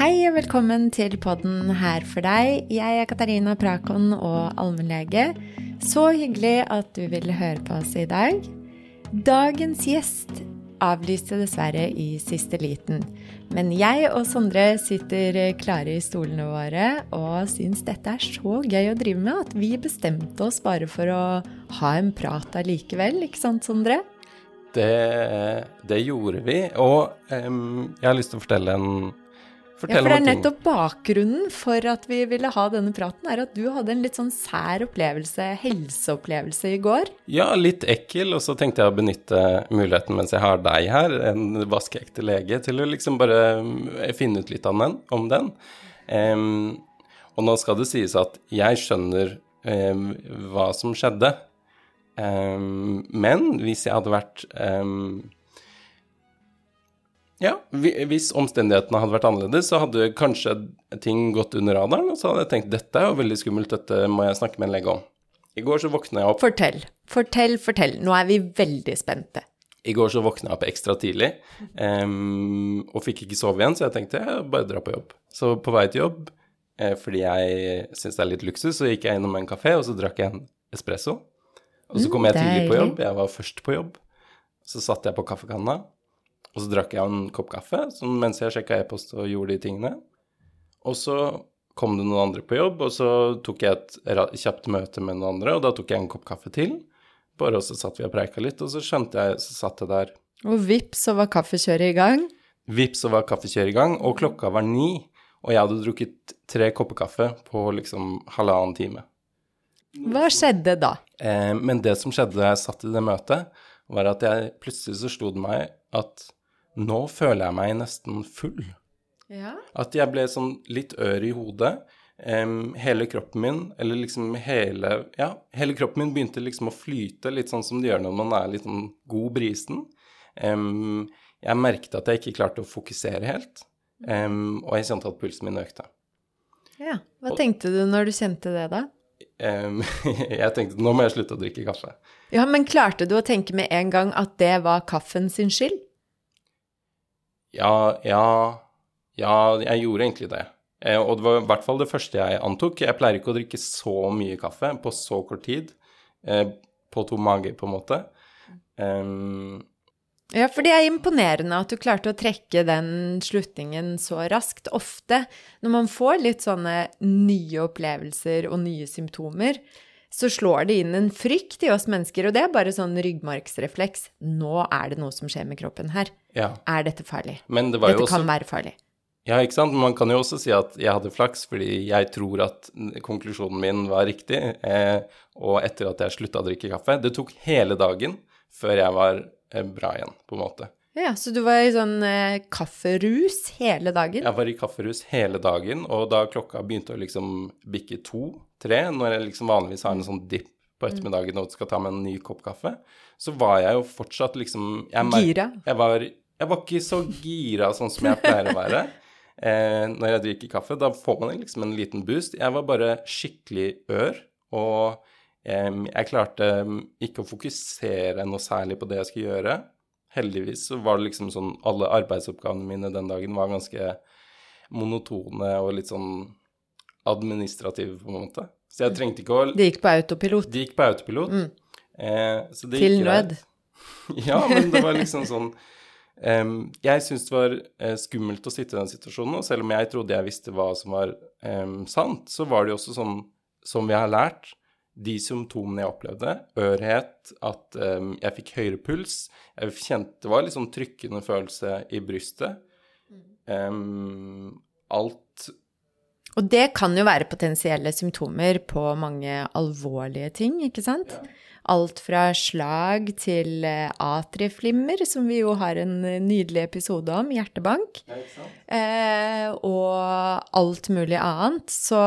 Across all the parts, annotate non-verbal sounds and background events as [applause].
Hei og velkommen til podden Her for deg. Jeg er Katarina Prakon og allmennlege. Så hyggelig at du ville høre på oss i dag. Dagens gjest avlyste dessverre i siste liten. Men jeg og Sondre sitter klare i stolene våre og syns dette er så gøy å drive med at vi bestemte oss bare for å ha en prat allikevel, ikke sant, Sondre? Det, det gjorde vi. Og um, jeg har lyst til å fortelle en ja, for det er nettopp bakgrunnen for at vi ville ha denne praten, er at du hadde en litt sånn sær opplevelse, helseopplevelse, i går. Ja, litt ekkel, og så tenkte jeg å benytte muligheten mens jeg har deg her, en vaskeekte lege, til å liksom bare eh, finne ut litt om den. Om den. Um, og nå skal det sies at jeg skjønner um, hva som skjedde, um, men hvis jeg hadde vært ja, hvis omstendighetene hadde vært annerledes, så hadde kanskje ting gått under radaren, og så hadde jeg tenkt dette er jo veldig skummelt, dette må jeg snakke med en lege om. I går så våkna jeg opp Fortell, fortell, fortell. Nå er vi veldig spente. I går så våkna jeg opp ekstra tidlig um, og fikk ikke sove igjen, så jeg tenkte jeg bare dra på jobb. Så på vei til jobb, eh, fordi jeg syns det er litt luksus, så gikk jeg innom en kafé, og så drakk jeg en espresso. Og så kom jeg tidlig på jobb, jeg var først på jobb. Så satt jeg på kaffekanna, og så drakk jeg en kopp kaffe mens jeg sjekka e-post og gjorde de tingene. Og så kom det noen andre på jobb, og så tok jeg et kjapt møte med noen andre, og da tok jeg en kopp kaffe til. Bare og så satt vi og preika litt, og så skjønte jeg, så satt jeg der. Og vips, så var kaffekjøret i gang? Vips, så var kaffekjøret i gang, og klokka var ni. Og jeg hadde drukket tre kopper kaffe på liksom halvannen time. Hva skjedde da? Eh, men det som skjedde da jeg satt i det møtet, var at jeg plutselig så slo det meg at nå føler jeg meg nesten full. Ja. At jeg ble sånn litt ør i hodet. Um, hele kroppen min, eller liksom hele Ja, hele kroppen min begynte liksom å flyte, litt sånn som det gjør når man er litt sånn god brisen. Um, jeg merket at jeg ikke klarte å fokusere helt, um, og jeg kjente at pulsen min økte. Ja. Hva og, tenkte du når du kjente det, da? [laughs] jeg tenkte nå må jeg slutte å drikke kaffe. Ja, Men klarte du å tenke med en gang at det var kaffen sin skyld? Ja, ja Ja, jeg gjorde egentlig det. Eh, og det var i hvert fall det første jeg antok. Jeg pleier ikke å drikke så mye kaffe på så kort tid. Eh, på to mage, på en måte. Um, ja, for det er imponerende at du klarte å trekke den slutningen så raskt. Ofte når man får litt sånne nye opplevelser og nye symptomer, så slår det inn en frykt i oss mennesker, og det er bare sånn ryggmargsrefleks. Nå er det noe som skjer med kroppen her. Ja. Er dette farlig? Det dette også... kan være farlig. Ja, ikke sant. Man kan jo også si at jeg hadde flaks fordi jeg tror at konklusjonen min var riktig. Eh, og etter at jeg slutta å drikke kaffe Det tok hele dagen før jeg var eh, bra igjen, på en måte. Ja, Så du var i sånn eh, kafferus hele dagen? Jeg var i kafferus hele dagen, og da klokka begynte å liksom bikke to-tre, når jeg liksom vanligvis har en sånn dipp på ettermiddagen og skal ta meg en ny kopp kaffe, så var jeg jo fortsatt liksom jeg, Gira? Jeg var, jeg var ikke så gira sånn som jeg pleier å være. [laughs] Eh, når jeg drikker kaffe, da får man liksom en liten boost. Jeg var bare skikkelig ør, og eh, jeg klarte ikke å fokusere noe særlig på det jeg skulle gjøre. Heldigvis så var det liksom sånn Alle arbeidsoppgavene mine den dagen var ganske monotone og litt sånn administrative, på en måte. Så jeg trengte ikke å Det gikk på autopilot? Det gikk på autopilot. Mm. Eh, Til nød? [laughs] ja, men det var liksom [laughs] sånn um, Jeg syntes det var uh, skummelt å sitte i den situasjonen, og selv om jeg trodde jeg visste hva som var um, sant, så var det jo også sånn som vi har lært de symptomene jeg opplevde, ørhet, at um, jeg fikk høyere puls Jeg kjente det var litt sånn trykkende følelse i brystet. Um, alt og det kan jo være potensielle symptomer på mange alvorlige ting, ikke sant? Ja. Alt fra slag til eh, atrieflimmer, som vi jo har en nydelig episode om, hjertebank, ja, eh, og alt mulig annet. Så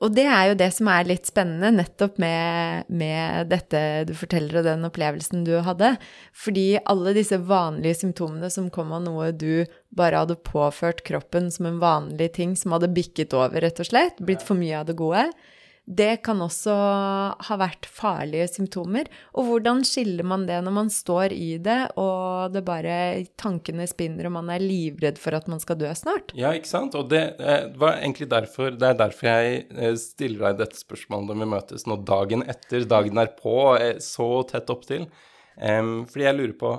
og det er jo det som er litt spennende nettopp med, med, dette du forteller og den opplevelsen du hadde. Fordi alle disse vanlige symptomene som kom av noe du bare hadde påført kroppen som en vanlig ting som hadde bikket over, rett og slett, blitt for mye av det gode, det kan også ha vært farlige symptomer. Og hvordan skiller man det når man står i det, og det bare tankene spinner, og man er livredd for at man skal dø snart? Ja, ikke sant. Og det eh, var egentlig derfor Det er derfor jeg eh, stiller deg dette spørsmålet når vi møtes nå dagen etter, dagen er på, er så tett opptil. Um, fordi jeg lurer på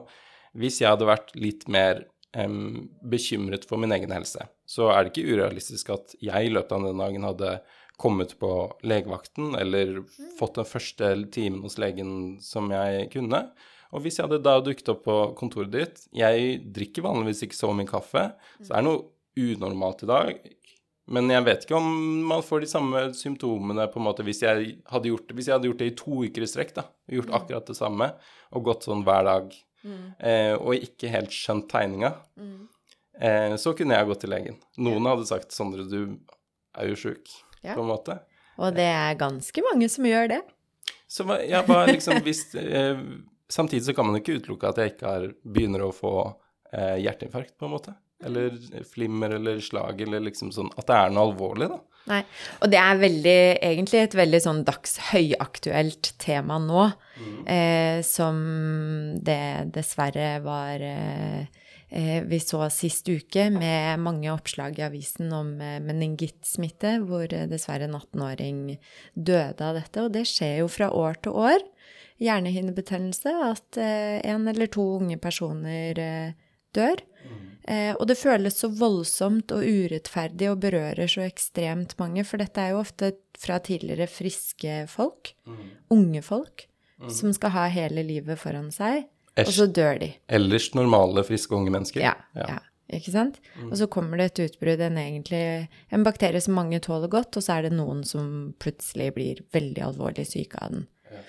Hvis jeg hadde vært litt mer um, bekymret for min egen helse, så er det ikke urealistisk at jeg i løpet av den dagen hadde kommet på legevakten eller fått den første timen hos legen som jeg kunne. Og hvis jeg hadde da dukket opp på kontoret ditt Jeg drikker vanligvis ikke så mye kaffe, så det er noe unormalt i dag. Men jeg vet ikke om man får de samme symptomene på en måte hvis jeg hadde gjort det, hvis jeg hadde gjort det i to uker i strekk, da, gjort akkurat det samme og gått sånn hver dag, mm. eh, og ikke helt skjønt tegninga, mm. eh, så kunne jeg gått til legen. Noen hadde sagt 'Sondre, du er jo sjuk' ja. på en måte. Og det er ganske mange som gjør det. Så ja, bare liksom hvis eh, Samtidig så kan man ikke utelukke at jeg ikke har, begynner å få eh, hjerteinfarkt, på en måte. Eller flimmer eller slag eller liksom sånn At det er noe alvorlig, da. Nei. Og det er veldig, egentlig et veldig sånn dagshøyaktuelt tema nå, mm. eh, som det dessverre var Eh, vi så sist uke med mange oppslag i avisen om eh, meningittsmitte, hvor eh, dessverre en 18-åring døde av dette. Og det skjer jo fra år til år. Hjernehinnebetennelse, at en eller to unge personer dør. Og det føles så voldsomt og urettferdig og berører så ekstremt mange, for dette er jo ofte fra tidligere friske folk, mm. unge folk, mm. som skal ha hele livet foran seg og så dør de. Ellers normale, friske unge mennesker. Ja. ja. ikke sant? Og så kommer det et utbrudd, en, egentlig, en bakterie som mange tåler godt, og så er det noen som plutselig blir veldig alvorlig syke av den. Ja.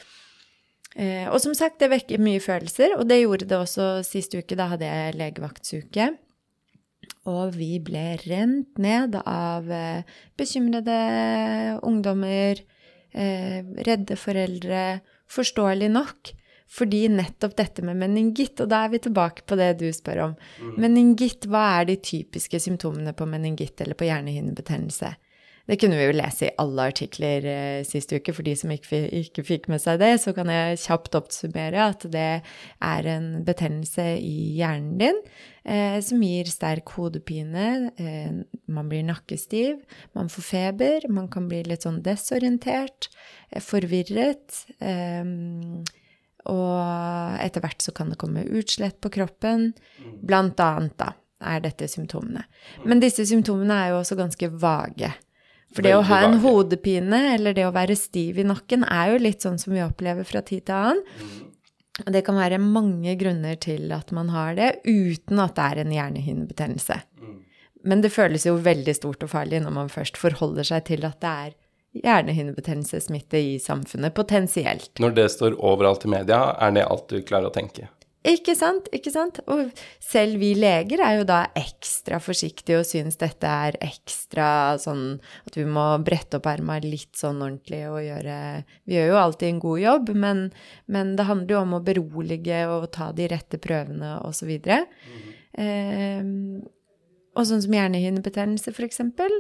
Eh, og som sagt, det vekker mye følelser, og det gjorde det også sist uke. Da hadde jeg legevaktsuke. Og vi ble rent ned av eh, bekymrede ungdommer, eh, redde foreldre, forståelig nok. Fordi nettopp dette med meningitt, og da er vi tilbake på det du spør om. Mm. Meningitt, hva er de typiske symptomene på meningitt eller på hjernehinnebetennelse? Det kunne vi jo lese i alle artikler eh, sist uke. For de som ikke, ikke, fikk med seg det, så kan jeg kjapt oppsummere at det er en betennelse i hjernen din eh, som gir sterk hodepine. Eh, man blir nakkestiv, man får feber, man kan bli litt sånn desorientert, eh, forvirret. Eh, og etter hvert så kan det komme utslett på kroppen. Blant annet, da, er dette symptomene. Men disse symptomene er jo også ganske vage. For det å ha en hodepine eller det å være stiv i nakken er jo litt sånn som vi opplever fra tid til annen. Og det kan være mange grunner til at man har det, uten at det er en hjernehinnebetennelse. Men det føles jo veldig stort og farlig når man først forholder seg til at det er hjernehinnebetennelsessmitte i samfunnet, potensielt. Når det står overalt i media, er det alt du klarer å tenke? Ikke sant, ikke sant? Og selv vi leger er jo da ekstra forsiktige og syns dette er ekstra sånn at vi må brette opp erma litt sånn ordentlig og gjøre Vi gjør jo alltid en god jobb, men, men det handler jo om å berolige og ta de rette prøvene og så videre. Mm. Eh, og sånn som hjernehinnebetennelse, for eksempel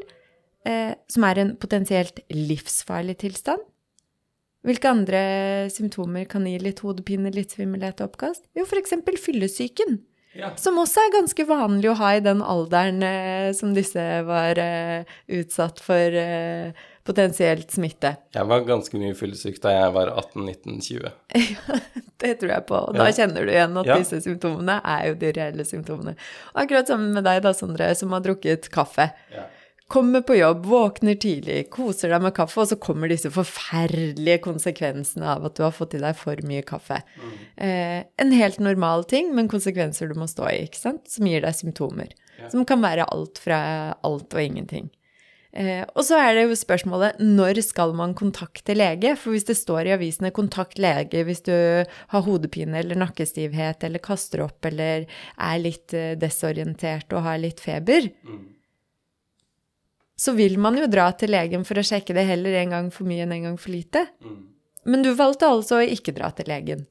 eh, som er en potensielt livsfarlig tilstand. Hvilke andre symptomer kan gi litt hodepine, litt svimmelhet og oppkast? Jo, f.eks. fyllesyken. Ja. Som også er ganske vanlig å ha i den alderen eh, som disse var eh, utsatt for eh, potensielt smitte. Jeg var ganske mye fyllesyk da jeg var 18-19-20. [laughs] Ja, det tror jeg på. Og da kjenner du igjen at ja. disse symptomene er jo de reelle symptomene. Akkurat sammen med deg da, Sondre, som har drukket kaffe. Ja kommer på jobb, våkner tidlig, koser deg med kaffe, og så kommer disse forferdelige konsekvensene av at du har fått i deg for mye kaffe. Mm. Eh, en helt normal ting, men konsekvenser du må stå i, ikke sant? som gir deg symptomer. Ja. Som kan være alt fra alt og ingenting. Eh, og så er det jo spørsmålet når skal man kontakte lege? For hvis det står i avisene 'kontakt lege' hvis du har hodepine eller nakkestivhet eller kaster opp eller er litt eh, desorientert og har litt feber, mm så vil man jo dra til legen for å sjekke det heller en gang for mye enn en gang for lite. Mm. Men du valgte altså å ikke dra til legen.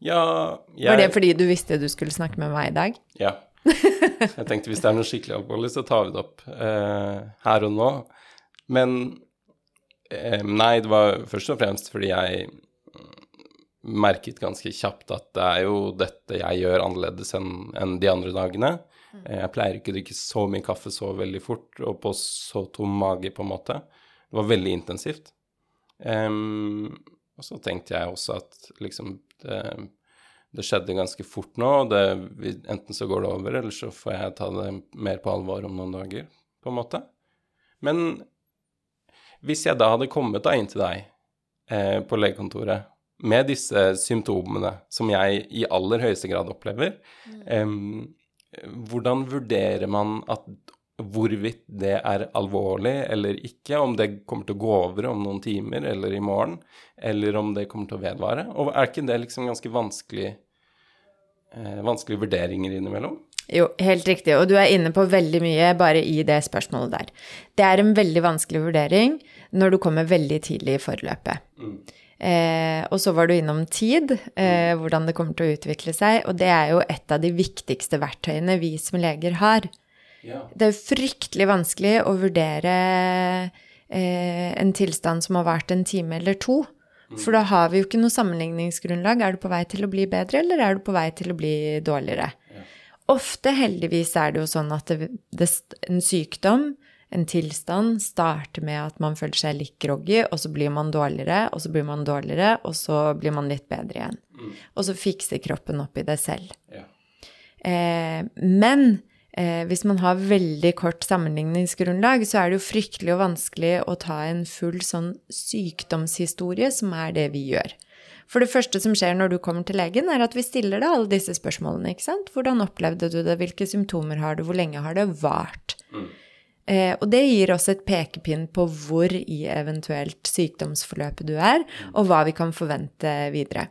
Ja, jeg... Var det fordi du visste du skulle snakke med meg i dag? Ja. Jeg tenkte hvis det er noe skikkelig alvorlig, så tar vi det opp eh, her og nå. Men Eh, nei, det var først og fremst fordi jeg merket ganske kjapt at det er jo dette jeg gjør annerledes enn enn de andre dagene. Eh, Jeg pleier ikke å drikke så mye kaffe så veldig fort og på så tom mage, på en måte. Det var veldig intensivt. Um, og så tenkte jeg også at liksom det, det skjedde ganske fort nå. og Det, enten så går det over, eller så får jeg ta det mer på alvor om noen dager, på en måte. Men hvis jeg da hadde kommet da inn til deg eh, på legekontoret med disse symptomene som jeg i aller høyeste grad opplever, em, hvordan vurderer man at hvorvidt det er alvorlig eller ikke, om det kommer til å gå over om noen timer eller i morgen, eller om det kommer til å vedvare? Og er ikke det liksom ganske vanskelig, eh, vanskelige vurderinger innimellom? Jo, helt riktig, og du er inne på veldig mye bare i det spørsmålet der. Det er en veldig vanskelig vurdering når du kommer veldig tidlig i forløpet. Eh, og så var du innom tid, eh, hvordan det kommer til å utvikle seg, og det er jo et av de viktigste verktøyene vi som leger har. Ja. Det er fryktelig vanskelig å vurdere eh, en tilstand som har vart en time eller to. For da har vi jo ikke noe sammenligningsgrunnlag. Er du på vei til å bli bedre, eller er du på vei til å bli dårligere? Ofte, heldigvis, er det jo sånn at det, det, en sykdom, en tilstand, starter med at man føler seg litt groggy, og så blir man dårligere, og så blir man dårligere, og så blir man litt bedre igjen. Og så fikser kroppen opp i det selv. Ja. Eh, men eh, hvis man har veldig kort sammenligningsgrunnlag, så er det jo fryktelig og vanskelig å ta en full sånn sykdomshistorie, som er det vi gjør. For det første som skjer når du kommer til legen, er at vi stiller deg alle disse spørsmålene. ikke sant? Hvordan opplevde du det, hvilke symptomer har du, hvor lenge har det vart? Eh, og det gir oss et pekepinn på hvor i eventuelt sykdomsforløpet du er, og hva vi kan forvente videre.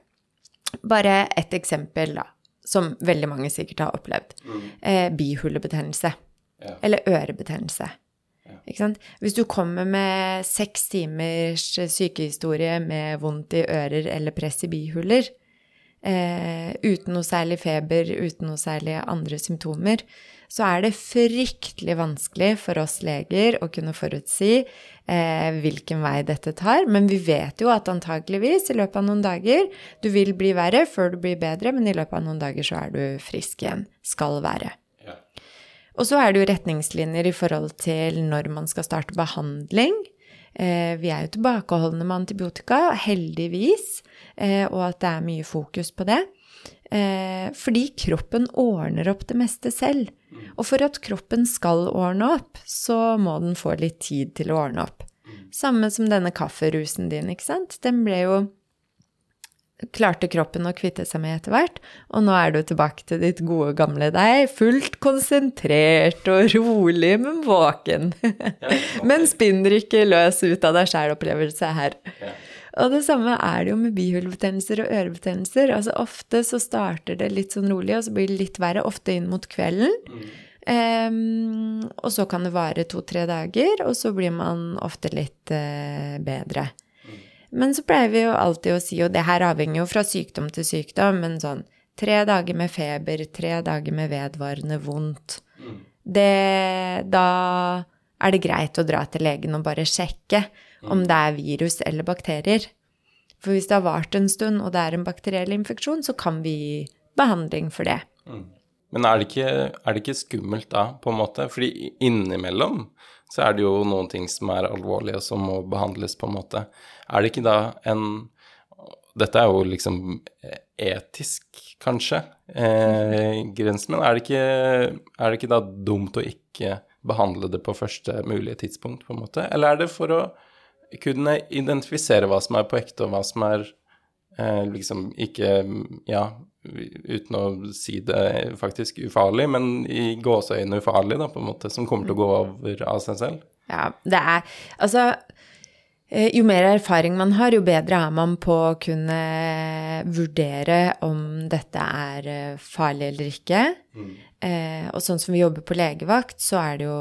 Bare et eksempel, da, som veldig mange sikkert har opplevd. Eh, bihulebetennelse. Ja. Eller ørebetennelse. Ikke sant? Hvis du kommer med seks timers sykehistorie med vondt i ører eller press i bihuler, eh, uten noe særlig feber, uten noe særlig andre symptomer, så er det fryktelig vanskelig for oss leger å kunne forutsi eh, hvilken vei dette tar. Men vi vet jo at antageligvis i løpet av noen dager Du vil bli verre før du blir bedre, men i løpet av noen dager så er du frisk igjen. Skal være. Ja. Og så er det jo retningslinjer i forhold til når man skal starte behandling. Eh, vi er jo tilbakeholdne med antibiotika, heldigvis, eh, og at det er mye fokus på det. Eh, fordi kroppen ordner opp det meste selv. Og for at kroppen skal ordne opp, så må den få litt tid til å ordne opp. Samme som denne kafferusen din, ikke sant. Den ble jo klarte kroppen å kvitte seg med etter hvert, og nå er du tilbake til ditt gode gamle deg, fullt konsentrert og rolig, men våken. [laughs] men spinner ikke løs ut av deg sjæl-opplevelse her. Og det samme er det jo med bihulebetennelser og ørebetennelser. Altså ofte så starter det litt sånn rolig, og så blir det litt verre, ofte inn mot kvelden. Um, og så kan det vare to-tre dager, og så blir man ofte litt uh, bedre. Men så pleier vi jo alltid å si, og det her avhenger jo fra sykdom til sykdom, men sånn tre dager med feber, tre dager med vedvarende vondt, det, da er det greit å dra til legen og bare sjekke om det er virus eller bakterier. For hvis det har vart en stund, og det er en bakteriell infeksjon, så kan vi gi behandling for det. Men er det, ikke, er det ikke skummelt da, på en måte? Fordi innimellom så er det jo noen ting som er alvorlige, og som må behandles, på en måte. Er det ikke da en Dette er jo liksom etisk, kanskje, eh, grensen, men er det, ikke, er det ikke da dumt å ikke behandle det på første mulige tidspunkt, på en måte? Eller er det for å kunne identifisere hva som er på ekte, og hva som er eh, liksom ikke Ja, uten å si det faktisk ufarlig, men i gåseøyne ufarlig, da, på en måte, som kommer til å gå over av seg selv? Ja, det er Altså, eh, jo mer erfaring man har, jo bedre er man på å kunne vurdere om dette er eh, farlig eller ikke. Eh, og sånn som vi jobber på legevakt, så er det jo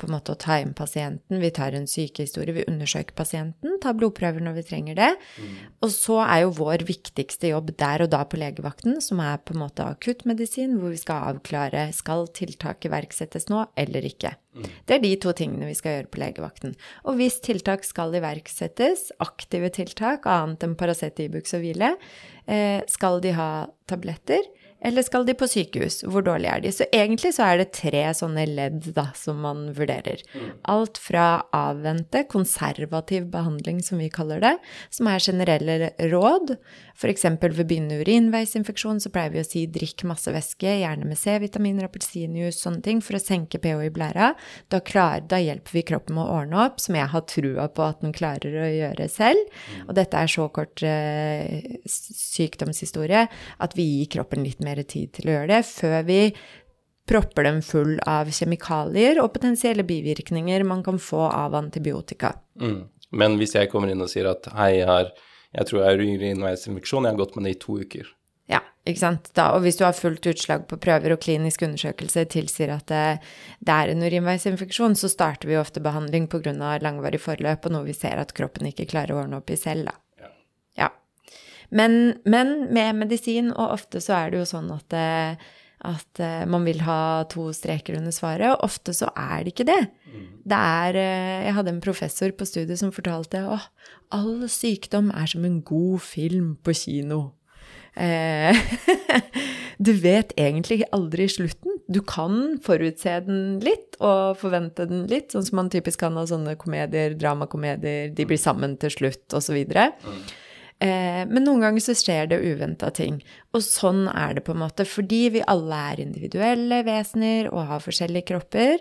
på en måte å ta inn pasienten. Vi tar en sykehistorie, vi undersøker pasienten, tar blodprøver når vi trenger det. Mm. Og så er jo vår viktigste jobb der og da på legevakten, som er på en måte akuttmedisin, hvor vi skal avklare skal tiltak iverksettes nå eller ikke. Mm. Det er de to tingene vi skal gjøre på legevakten. Og hvis tiltak skal iverksettes, aktive tiltak, annet enn Paracet, Ibux og hvile, eh, skal de ha tabletter? Eller skal de på sykehus? Hvor dårlige er de? Så egentlig så er det tre sånne ledd da, som man vurderer. Mm. Alt fra avvente, konservativ behandling som vi kaller det, som er generelle råd. F.eks. ved begynnende urinveisinfeksjon så pleier vi å si drikk masse væske, gjerne med C-vitaminer, appelsinjuice, sånne ting, for å senke pH i blæra. Da, klar, da, hjelper vi kroppen med å ordne opp, som jeg har trua på at den klarer å gjøre selv. Mm. Og dette er så kort eh, sykdomshistorie at vi gir kroppen litt mer mer tid til å gjøre det, før vi propper dem full av kjemikalier og potensielle bivirkninger man kan få av antibiotika. Mm. Men hvis jeg kommer inn og sier at hei, jeg, har, jeg tror jeg har urinveisinfeksjon, jeg har gått med det i to uker. Ja, ikke sant. Da, og hvis du har fullt utslag på prøver og klinisk undersøkelse tilsier at det, det er en urinveisinfeksjon, så starter vi ofte behandling pga. langvarig forløp og noe vi ser at kroppen ikke klarer å ordne opp i selv, da. Men, men, med medisin, og ofte så er det jo sånn at, eh, at eh, man vil ha to streker under svaret, og ofte så er det ikke det. Mm. Det er eh, Jeg hadde en professor på studiet som fortalte at all sykdom er som en god film på kino. [laughs] du vet egentlig aldri slutten. Du kan forutse den litt og forvente den litt, sånn som man typisk kan av sånne komedier, dramakomedier, de blir sammen til slutt, osv. Eh, men noen ganger så skjer det uventa ting. Og sånn er det på en måte, fordi vi alle er individuelle vesener og har forskjellige kropper,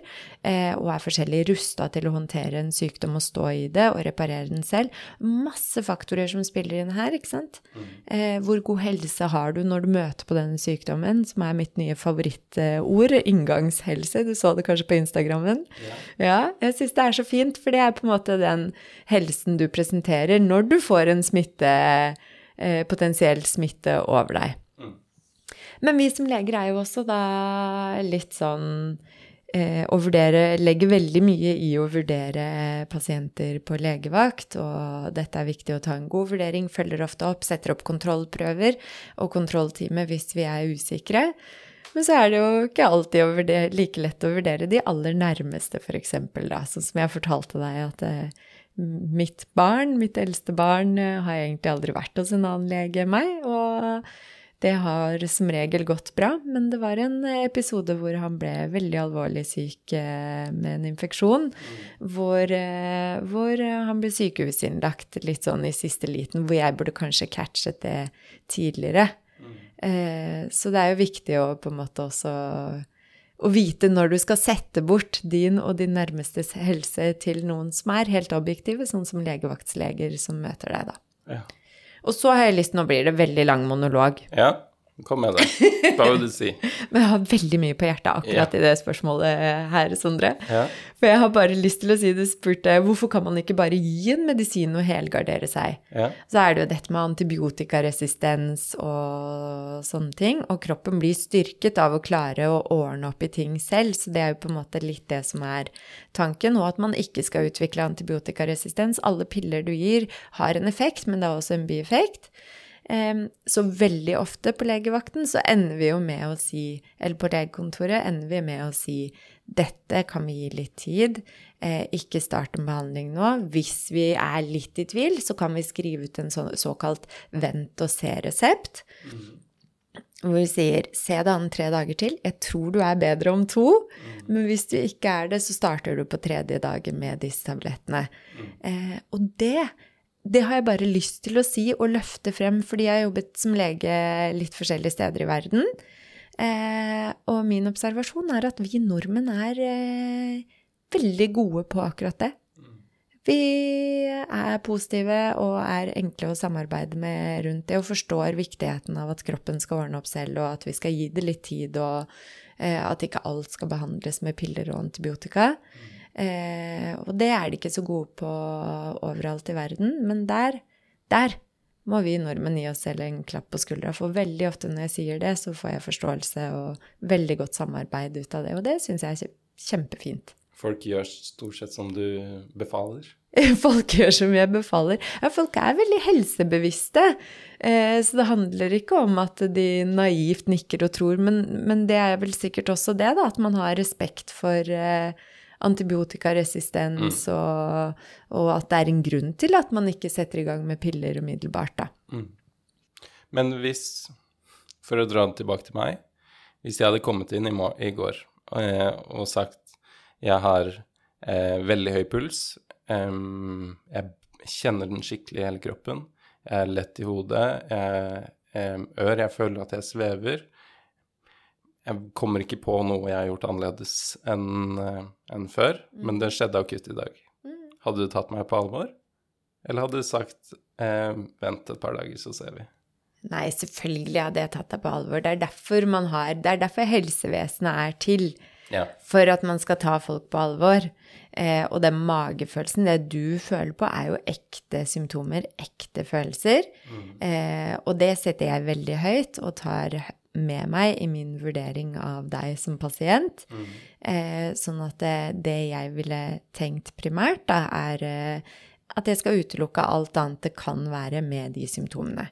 eh, og er forskjellig rusta til å håndtere en sykdom og stå i det og reparere den selv. Masse faktorer som spiller inn her, ikke sant. Mm. Eh, hvor god helse har du når du møter på denne sykdommen, som er mitt nye favorittord, inngangshelse. Du så det kanskje på Instagrammen? Ja. ja jeg syns det er så fint, for det er på en måte den helsen du presenterer når du får en smitte eh, potensiell smitte over deg. Mm. Men vi som leger er jo også da litt sånn eh, å vurdere Legger veldig mye i å vurdere pasienter på legevakt, og dette er viktig å ta en god vurdering, følger ofte opp, setter opp kontrollprøver og kontrolltime hvis vi er usikre. Men så er det jo ikke alltid vurdere, like lett å vurdere de aller nærmeste, f.eks., da, sånn som jeg fortalte deg at eh, mitt barn, mitt eldste barn, eh, har egentlig aldri vært hos en annen lege enn meg. Og det har som regel gått bra, men det var en episode hvor han ble veldig alvorlig syk eh, med en infeksjon. Hvor, eh, hvor han ble sykehusinnlagt litt sånn i siste liten, hvor jeg burde kanskje catchet det tidligere. Så det er jo viktig å på en måte også å vite når du skal sette bort din og din nærmestes helse til noen som er helt objektive, sånn som legevaktsleger som møter deg, da. Ja. Og så har jeg lyst Nå blir det veldig lang monolog. Ja. Kom med det. Hva vil du si? [laughs] Men jeg har veldig mye på hjertet akkurat ja. i det spørsmålet her, Sondre. Ja. For jeg har bare lyst til å si det spurte hvorfor kan man ikke bare gi en medisin og helgardere seg? Ja. Så er det jo dette med antibiotikaresistens og sånne ting. Og kroppen blir styrket av å klare å ordne opp i ting selv, så det er jo på en måte litt det som er tanken. Og at man ikke skal utvikle antibiotikaresistens. Alle piller du gir, har en effekt, men det er også en bieffekt. Så veldig ofte på legevakten så ender vi jo med å si, eller på legekontoret ender vi med å si dette kan vi gi litt tid, eh, ikke start en behandling nå. Hvis vi er litt i tvil, så kan vi skrive ut en såkalt vent og se-resept. Hvor vi sier se det an tre dager til, jeg tror du er bedre om to. Men hvis du ikke er det, så starter du på tredje dagen med disse tablettene. Mm. Eh, og det det har jeg bare lyst til å si og løfte frem, fordi jeg har jobbet som lege litt forskjellige steder i verden. Eh, og min observasjon er at vi nordmenn er eh, veldig gode på akkurat det. Vi er positive og er enkle å samarbeide med rundt det og forstår viktigheten av at kroppen skal ordne opp selv, og at vi skal gi det litt tid, og eh, at ikke alt skal behandles med piller og antibiotika. Mm. Eh, og det er de ikke så gode på overalt i verden, men der, der må vi nordmenn gi oss selv en klapp på skuldra. For veldig ofte når jeg sier det, så får jeg forståelse og veldig godt samarbeid ut av det. Og det syns jeg er kjempefint. Folk gjør stort sett som du befaler? [laughs] Folk gjør som jeg befaler. Ja, folk er veldig helsebevisste. Eh, så det handler ikke om at de naivt nikker og tror, men, men det er vel sikkert også det, da, at man har respekt for eh, antibiotikaresistens, mm. og, og, at det er en grunn til at man ikke setter i gang med piller umiddelbart, da. Mm. Men hvis, for å dra det tilbake til meg, hvis jeg hadde kommet inn i, i går og, og sagt jeg har eh, veldig høy puls. Um, jeg kjenner den skikkelig i hele kroppen. Jeg er lett i hodet. Jeg, um, ør, jeg føler at jeg svever. Jeg kommer ikke på noe jeg har gjort annerledes enn uh, en før, mm. men det skjedde akutt i dag. Mm. Hadde du tatt meg på alvor? Eller hadde du sagt eh, vent et par dager, så ser vi? Nei, selvfølgelig hadde jeg tatt deg på alvor. Det er derfor man har Det er derfor helsevesenet er til. Ja. For at man skal ta folk på alvor. Eh, og den magefølelsen, det du føler på, er jo ekte symptomer, ekte følelser. Mm. Eh, og det setter jeg veldig høyt og tar med meg i min vurdering av deg som pasient. Mm. Eh, sånn at det, det, jeg ville tenkt primært, da, er eh, at jeg skal utelukke alt annet det kan være med de symptomene.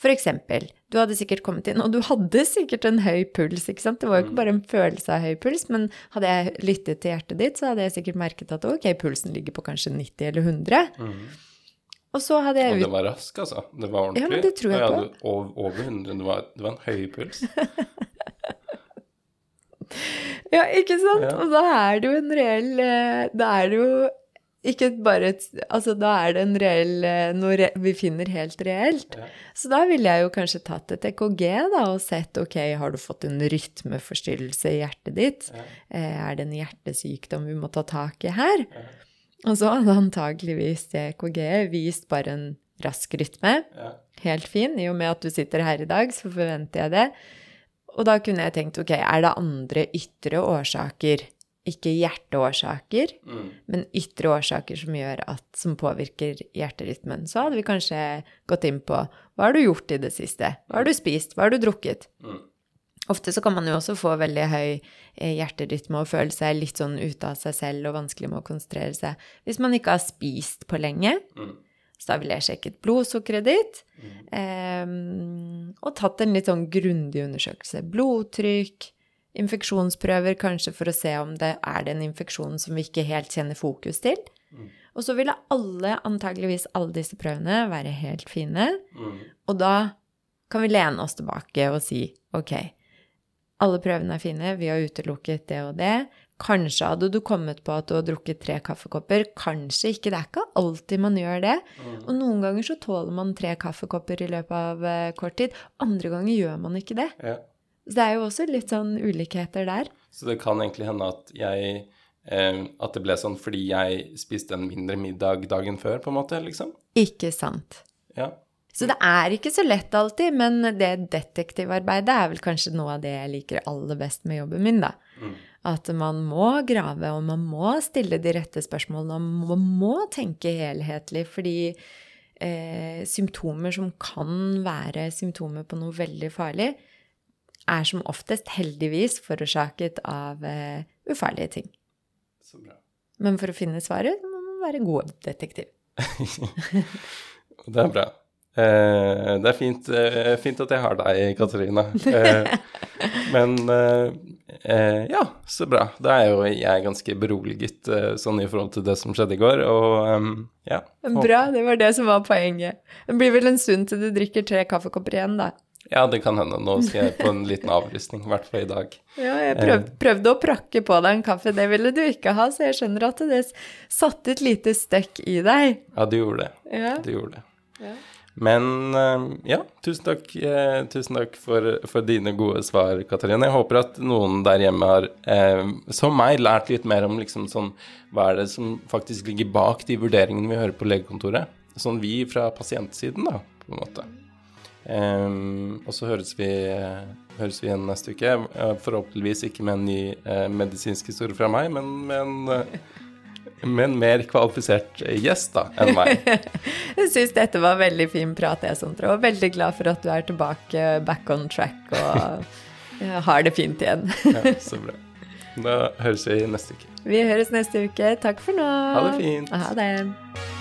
For eksempel, du hadde sikkert kommet inn, og du hadde sikkert en høy puls, ikke sant? Det var jo ikke bare en følelse av høy puls, men hadde jeg lyttet til hjertet ditt, så hadde jeg sikkert merket at ok, pulsen ligger på kanskje 90 eller 100. Mm. Og så hadde jeg Og det var rask, altså. Det var ordentlig. Ja, men det tror jeg på. Ja, over 100. Det var, det var en høy puls. [laughs] ja, ikke sant? Ja. Og da er det jo en reell eh, Da er det jo ikke bare et Altså, da er det en reell eh, Noe re, vi finner helt reelt. Ja. Så da ville jeg jo kanskje tatt et EKG da, og sett ok, har du fått en rytmeforstyrrelse i hjertet ditt? Ja. Eh, er det en hjertesykdom vi må ta tak i her? Ja. Og så hadde antageligvis EKG-et vist bare en rask rytme. Helt fin. I og med at du sitter her i dag, så forventer jeg det. Og da kunne jeg tenkt ok, er det andre ytre årsaker? ikke hjerteårsaker, mm. men ytre årsaker som, at, som påvirker hjerterytmen. Så hadde vi kanskje gått inn på hva har du gjort i det siste? Hva har du spist? Hva har du drukket? Mm. Ofte så kan man jo også få veldig høy eh, hjerterytme og føle seg litt sånn ute av seg selv og vanskelig med å konsentrere seg hvis man ikke har spist på lenge. Mm. Så da ville jeg sjekket blodsukkeret ditt mm. eh, og tatt en litt sånn grundig undersøkelse. Blodtrykk, infeksjonsprøver kanskje for å se om det er det en infeksjon som vi ikke helt kjenner fokus til. Mm. Og så ville alle, antageligvis alle disse prøvene, være helt fine. Mm. Og da kan vi lene oss tilbake og si ok, alle prøvene er fine, vi har utelukket det og det. Kanskje hadde du kommet på at du har drukket tre kaffekopper. Kanskje ikke. Det er ikke alltid man gjør det. Mm. Og noen ganger så tåler man tre kaffekopper i løpet av uh, kort tid. Andre ganger gjør man ikke det. Ja. Så det er jo også litt sånn ulikheter der. Så det kan egentlig hende at jeg eh, At det ble sånn fordi jeg spiste en mindre middag dagen før, på en måte, liksom? Ikke sant. Ja. Så det er ikke så lett alltid, men det detektivarbeidet er vel kanskje noe av det jeg liker aller best med jobben min, da. Mm. At man må grave, og man må stille de rette spørsmålene, og man må tenke helhetlig, fordi eh, symptomer som kan være symptomer på noe veldig farlig, er som oftest heldigvis forårsaket av eh, ufarlige ting. Så bra. Men for å finne svaret må man være god detektiv. [laughs] det er bra. Eh, det er fint, eh, fint, at jeg har deg, Katarina. Eh, [laughs] men ja, så bra. Da er jo jeg ganske beroliget sånn i forhold til det som skjedde i går, og ja. Bra, det var det som var poenget. Det blir vel en stund til du drikker tre kaffekopper igjen, da. Ja, det kan hende. Nå skal jeg på en [laughs] liten avrustning, i hvert fall i dag. Ja, jeg prøv, prøvde å prakke på deg en kaffe, det ville du ikke ha, så jeg skjønner at det satte et lite støkk i deg. Ja, du gjorde det. Ja. Du gjorde det. Ja. Men eh, ja, tusen takk, eh, tusen takk for, for, dine gode svar, Katarina. Jeg håper at noen der hjemme har, eh, som meg, lært litt mer om liksom sånn Hva er det som faktisk ligger bak de vurderingene vi hører på legekontoret? Sånn vi fra pasientsiden, da, på en måte. Um, og så høres vi, høres vi, igjen neste uke. Forhåpentligvis ikke med en ny eh, medisinsk historie fra meg, men med en uh, med en mer kvalifisert gjest da, enn meg. [laughs] Jeg syns dette var veldig fin prat, jeg, Sondre. Og veldig glad for at du er tilbake, back on track og [laughs] har det fint igjen. ja, så [laughs] bra. Da høres vi neste uke. Vi høres neste uke. Takk for nå. Ha det fint. Ha det.